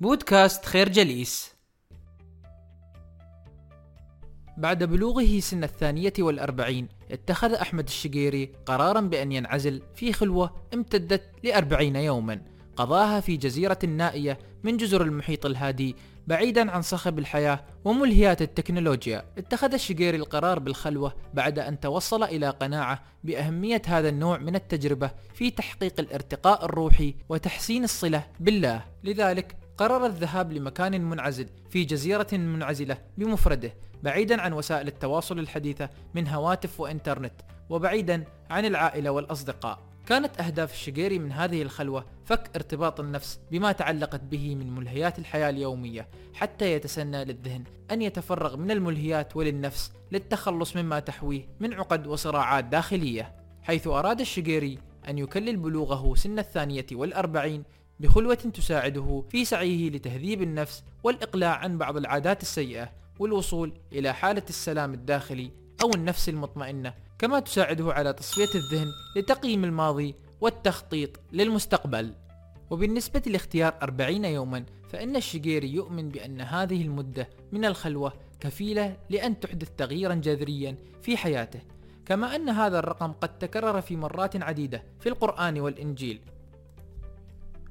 بودكاست خير جليس. بعد بلوغه سن الثانية والأربعين اتخذ أحمد الشقيري قرارا بأن ينعزل في خلوة امتدت لأربعين يوما. قضاها في جزيرة نائية من جزر المحيط الهادي بعيدا عن صخب الحياة وملهيات التكنولوجيا. اتخذ الشقيري القرار بالخلوة بعد أن توصل إلى قناعة بأهمية هذا النوع من التجربة في تحقيق الارتقاء الروحي وتحسين الصلة بالله. لذلك قرر الذهاب لمكان منعزل في جزيرة منعزلة بمفرده بعيدا عن وسائل التواصل الحديثة من هواتف وإنترنت وبعيدا عن العائلة والأصدقاء. كانت أهداف الشقيري من هذه الخلوة فك ارتباط النفس بما تعلقت به من ملهيات الحياة اليومية حتى يتسنى للذهن أن يتفرغ من الملهيات وللنفس للتخلص مما تحويه من عقد وصراعات داخلية حيث أراد الشقيري أن يكلل بلوغه سن الثانية والأربعين بخلوة تساعده في سعيه لتهذيب النفس والإقلاع عن بعض العادات السيئة والوصول إلى حالة السلام الداخلي أو النفس المطمئنة كما تساعده على تصفية الذهن لتقييم الماضي والتخطيط للمستقبل. وبالنسبة لاختيار أربعين يوما فإن الشقيري يؤمن بأن هذه المدة من الخلوة كفيلة لأن تحدث تغييرا جذريا في حياته كما أن هذا الرقم قد تكرر في مرات عديدة في القرآن والإنجيل.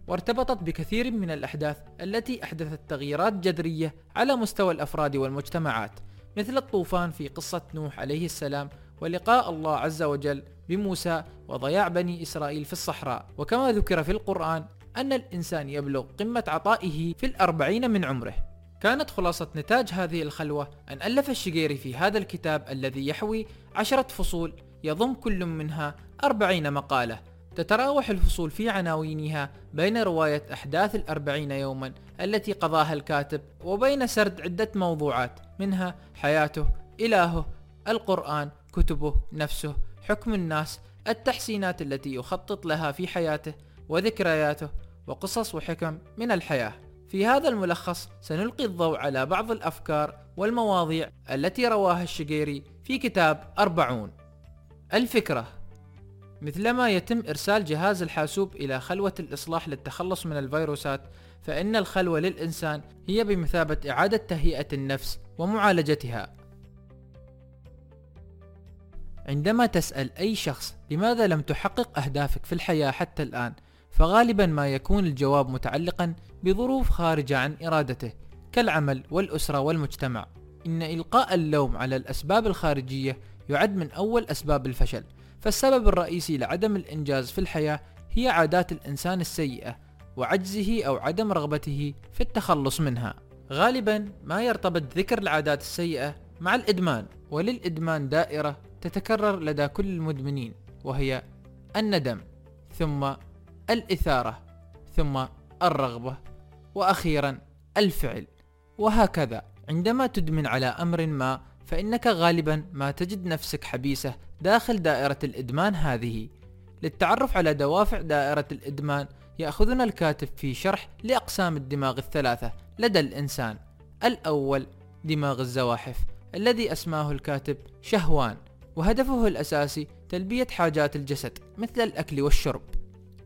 وارتبطت بكثير من الأحداث التي أحدثت تغييرات جذرية على مستوى الأفراد والمجتمعات مثل الطوفان في قصة نوح عليه السلام ولقاء الله عز وجل بموسى وضياع بني إسرائيل في الصحراء. وكما ذكر في القرآن أن الإنسان يبلغ قمة عطائه في الأربعين من عمره. كانت خلاصة نتاج هذه الخلوة أن ألف الشقيري في هذا الكتاب الذي يحوي عشرة فصول يضم كل منها أربعين مقالة. تتراوح الفصول في عناوينها بين رواية أحداث الأربعين يوما التي قضاها الكاتب وبين سرد عدة موضوعات منها حياته إلهه القرآن كتبه نفسه حكم الناس التحسينات التي يخطط لها في حياته وذكرياته وقصص وحكم من الحياة. في هذا الملخص سنلقي الضوء على بعض الأفكار والمواضيع التي رواها الشقيري في كتاب أربعون. الفكرة مثلما يتم إرسال جهاز الحاسوب إلى خلوة الإصلاح للتخلص من الفيروسات فإن الخلوة للإنسان هي بمثابة إعادة تهيئة النفس ومعالجتها. عندما تسأل أي شخص لماذا لم تحقق أهدافك في الحياة حتى الآن فغالبا ما يكون الجواب متعلقا بظروف خارجة عن إرادته كالعمل والأسرة والمجتمع. إن إلقاء اللوم على الأسباب الخارجية يعد من أول أسباب الفشل. فالسبب الرئيسي لعدم الإنجاز في الحياة هي عادات الإنسان السيئة وعجزه أو عدم رغبته في التخلص منها. غالبا ما يرتبط ذكر العادات السيئة مع الإدمان وللإدمان دائرة تتكرر لدى كل المدمنين وهي الندم ثم الإثارة ثم الرغبة وأخيرا الفعل وهكذا. عندما تدمن على أمر ما فإنك غالبا ما تجد نفسك حبيسة داخل دائرة الإدمان هذه. للتعرف على دوافع دائرة الإدمان يأخذنا الكاتب في شرح لأقسام الدماغ الثلاثة لدى الإنسان. الأول دماغ الزواحف الذي أسماه الكاتب شهوان وهدفه الأساسي تلبية حاجات الجسد مثل الأكل والشرب.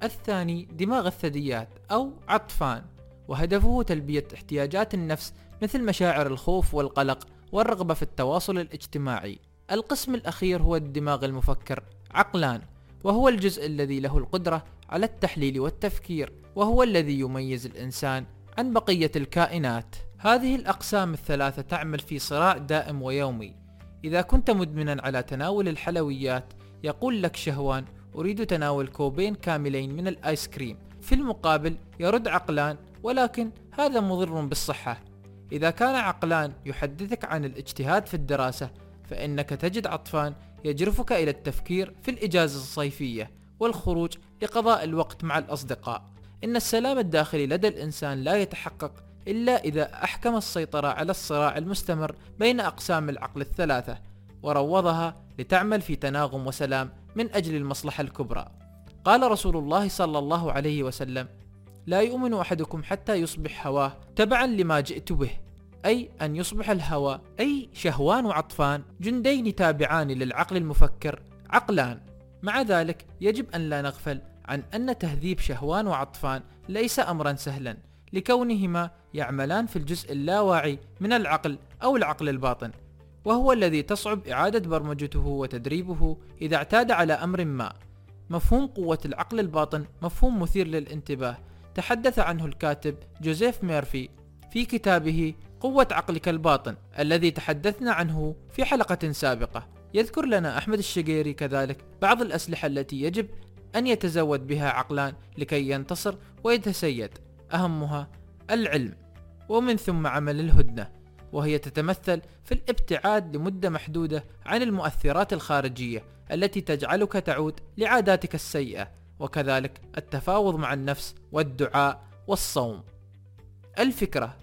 الثاني دماغ الثدييات أو عطفان وهدفه تلبية احتياجات النفس مثل مشاعر الخوف والقلق والرغبة في التواصل الاجتماعي. القسم الأخير هو الدماغ المفكر عقلان وهو الجزء الذي له القدرة على التحليل والتفكير وهو الذي يميز الإنسان عن بقية الكائنات. هذه الأقسام الثلاثة تعمل في صراع دائم ويومي. إذا كنت مدمنا على تناول الحلويات يقول لك شهوان أريد تناول كوبين كاملين من الآيس كريم. في المقابل يرد عقلان ولكن هذا مضر بالصحة. إذا كان عقلان يحدثك عن الاجتهاد في الدراسة فإنك تجد عطفان يجرفك إلى التفكير في الإجازة الصيفية والخروج لقضاء الوقت مع الأصدقاء. إن السلام الداخلي لدى الإنسان لا يتحقق إلا إذا أحكم السيطرة على الصراع المستمر بين أقسام العقل الثلاثة وروضها لتعمل في تناغم وسلام من أجل المصلحة الكبرى. قال رسول الله صلى الله عليه وسلم لا يؤمن أحدكم حتى يصبح هواه تبعا لما جئت به. أي أن يصبح الهوى أي شهوان وعطفان جندين تابعان للعقل المفكر عقلان. مع ذلك يجب أن لا نغفل عن أن تهذيب شهوان وعطفان ليس أمرا سهلا لكونهما يعملان في الجزء اللاواعي من العقل أو العقل الباطن. وهو الذي تصعب إعادة برمجته وتدريبه إذا اعتاد على أمر ما. مفهوم قوة العقل الباطن مفهوم مثير للانتباه. تحدث عنه الكاتب جوزيف ميرفي في كتابه قوة عقلك الباطن الذي تحدثنا عنه في حلقة سابقة. يذكر لنا أحمد الشقيري كذلك بعض الأسلحة التي يجب أن يتزود بها عقلان لكي ينتصر ويتسيد أهمها العلم. ومن ثم عمل الهدنة وهي تتمثل في الابتعاد لمدة محدودة عن المؤثرات الخارجية التي تجعلك تعود لعاداتك السيئة. وكذلك التفاوض مع النفس والدعاء والصوم. الفكرة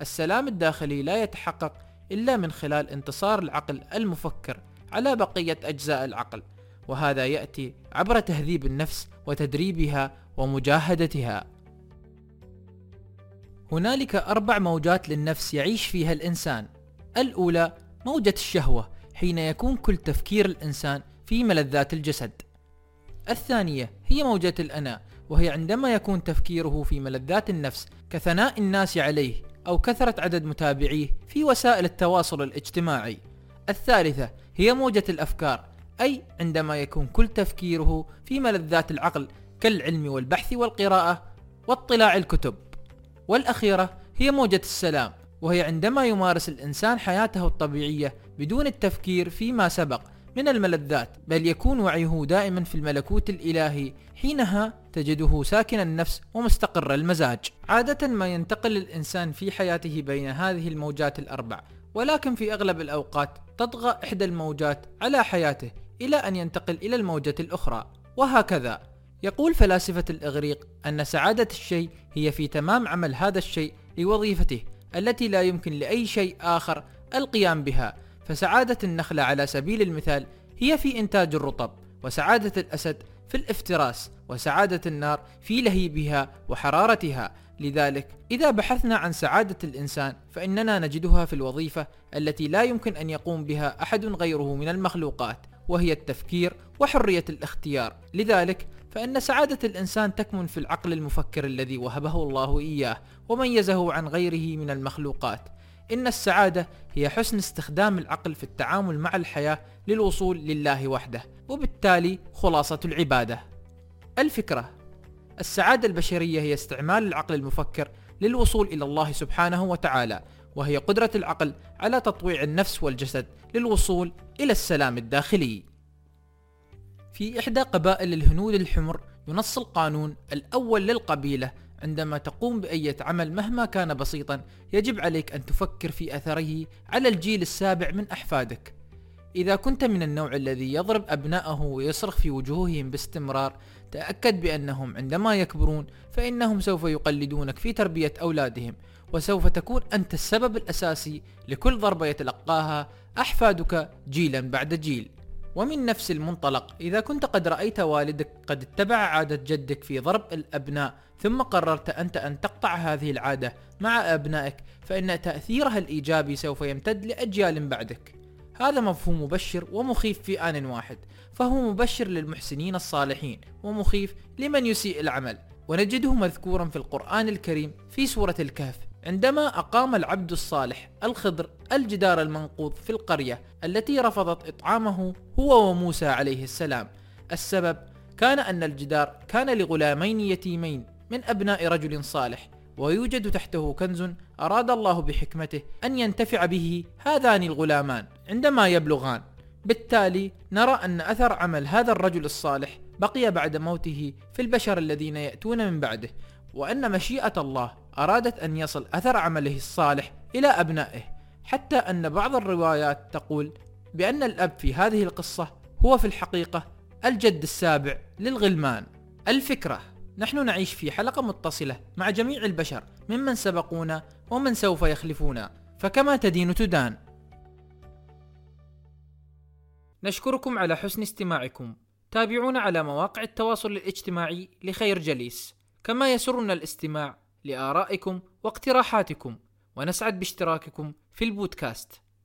السلام الداخلي لا يتحقق إلا من خلال انتصار العقل المفكر على بقية أجزاء العقل وهذا يأتي عبر تهذيب النفس وتدريبها ومجاهدتها. هنالك أربع موجات للنفس يعيش فيها الإنسان. الأولى موجة الشهوة حين يكون كل تفكير الإنسان في ملذات الجسد. الثانية هي موجة الأنا وهي عندما يكون تفكيره في ملذات النفس كثناء الناس عليه أو كثرة عدد متابعيه في وسائل التواصل الاجتماعي. الثالثة هي موجة الأفكار أي عندما يكون كل تفكيره في ملذات العقل كالعلم والبحث والقراءة واطلاع الكتب. والأخيرة هي موجة السلام وهي عندما يمارس الإنسان حياته الطبيعية بدون التفكير فيما سبق من الملذات بل يكون وعيه دائما في الملكوت الإلهي. حينها تجده ساكن النفس ومستقر المزاج. عادة ما ينتقل الإنسان في حياته بين هذه الموجات الأربع ولكن في أغلب الأوقات تطغى إحدى الموجات على حياته إلى أن ينتقل إلى الموجة الأخرى. وهكذا. يقول فلاسفة الإغريق أن سعادة الشيء هي في تمام عمل هذا الشيء لوظيفته التي لا يمكن لأي شيء آخر القيام بها. فسعادة النخلة على سبيل المثال هي في إنتاج الرطب وسعادة الأسد في الافتراس وسعادة النار في لهيبها وحرارتها. لذلك إذا بحثنا عن سعادة الإنسان فإننا نجدها في الوظيفة التي لا يمكن أن يقوم بها أحد غيره من المخلوقات وهي التفكير وحرية الاختيار. لذلك فإن سعادة الإنسان تكمن في العقل المفكر الذي وهبه الله إياه وميزه عن غيره من المخلوقات. إن السعادة هي حسن استخدام العقل في التعامل مع الحياة للوصول لله وحده وبالتالي خلاصة العبادة. الفكرة السعادة البشرية هي استعمال العقل المفكر للوصول إلى الله سبحانه وتعالى وهي قدرة العقل على تطويع النفس والجسد للوصول إلى السلام الداخلي. في إحدى قبائل الهنود الحمر ينص القانون الأول للقبيلة عندما تقوم بأية عمل مهما كان بسيطا يجب عليك أن تفكر في أثره على الجيل السابع من أحفادك. إذا كنت من النوع الذي يضرب أبنائه ويصرخ في وجوههم باستمرار تأكد بأنهم عندما يكبرون فإنهم سوف يقلدونك في تربية أولادهم وسوف تكون أنت السبب الأساسي لكل ضربة يتلقاها أحفادك جيلا بعد جيل. ومن نفس المنطلق إذا كنت قد رأيت والدك قد اتبع عادة جدك في ضرب الأبناء ثم قررت أنت أن تقطع هذه العادة مع أبنائك فإن تأثيرها الإيجابي سوف يمتد لأجيال بعدك. هذا مفهوم مبشر ومخيف في آن واحد فهو مبشر للمحسنين الصالحين ومخيف لمن يسيء العمل. ونجده مذكورا في القرآن الكريم في سورة الكهف عندما أقام العبد الصالح الخضر الجدار المنقوض في القرية التي رفضت إطعامه هو وموسى عليه السلام السبب كان أن الجدار كان لغلامين يتيمين من أبناء رجل صالح ويوجد تحته كنز أراد الله بحكمته أن ينتفع به هذان الغلامان عندما يبلغان. بالتالي نرى أن أثر عمل هذا الرجل الصالح بقي بعد موته في البشر الذين يأتون من بعده وأن مشيئة الله أرادت أن يصل أثر عمله الصالح إلى أبنائه. حتى أن بعض الروايات تقول بأن الأب في هذه القصة هو في الحقيقة الجد السابع للغلمان. الفكرة نحن نعيش في حلقة متصلة مع جميع البشر ممن سبقونا ومن سوف يخلفونا. فكما تدين تدان. نشكركم على حسن استماعكم. تابعونا على مواقع التواصل الاجتماعي لخير جليس. كما يسرنا الاستماع لآرائكم واقتراحاتكم. ونسعد باشتراككم في البودكاست.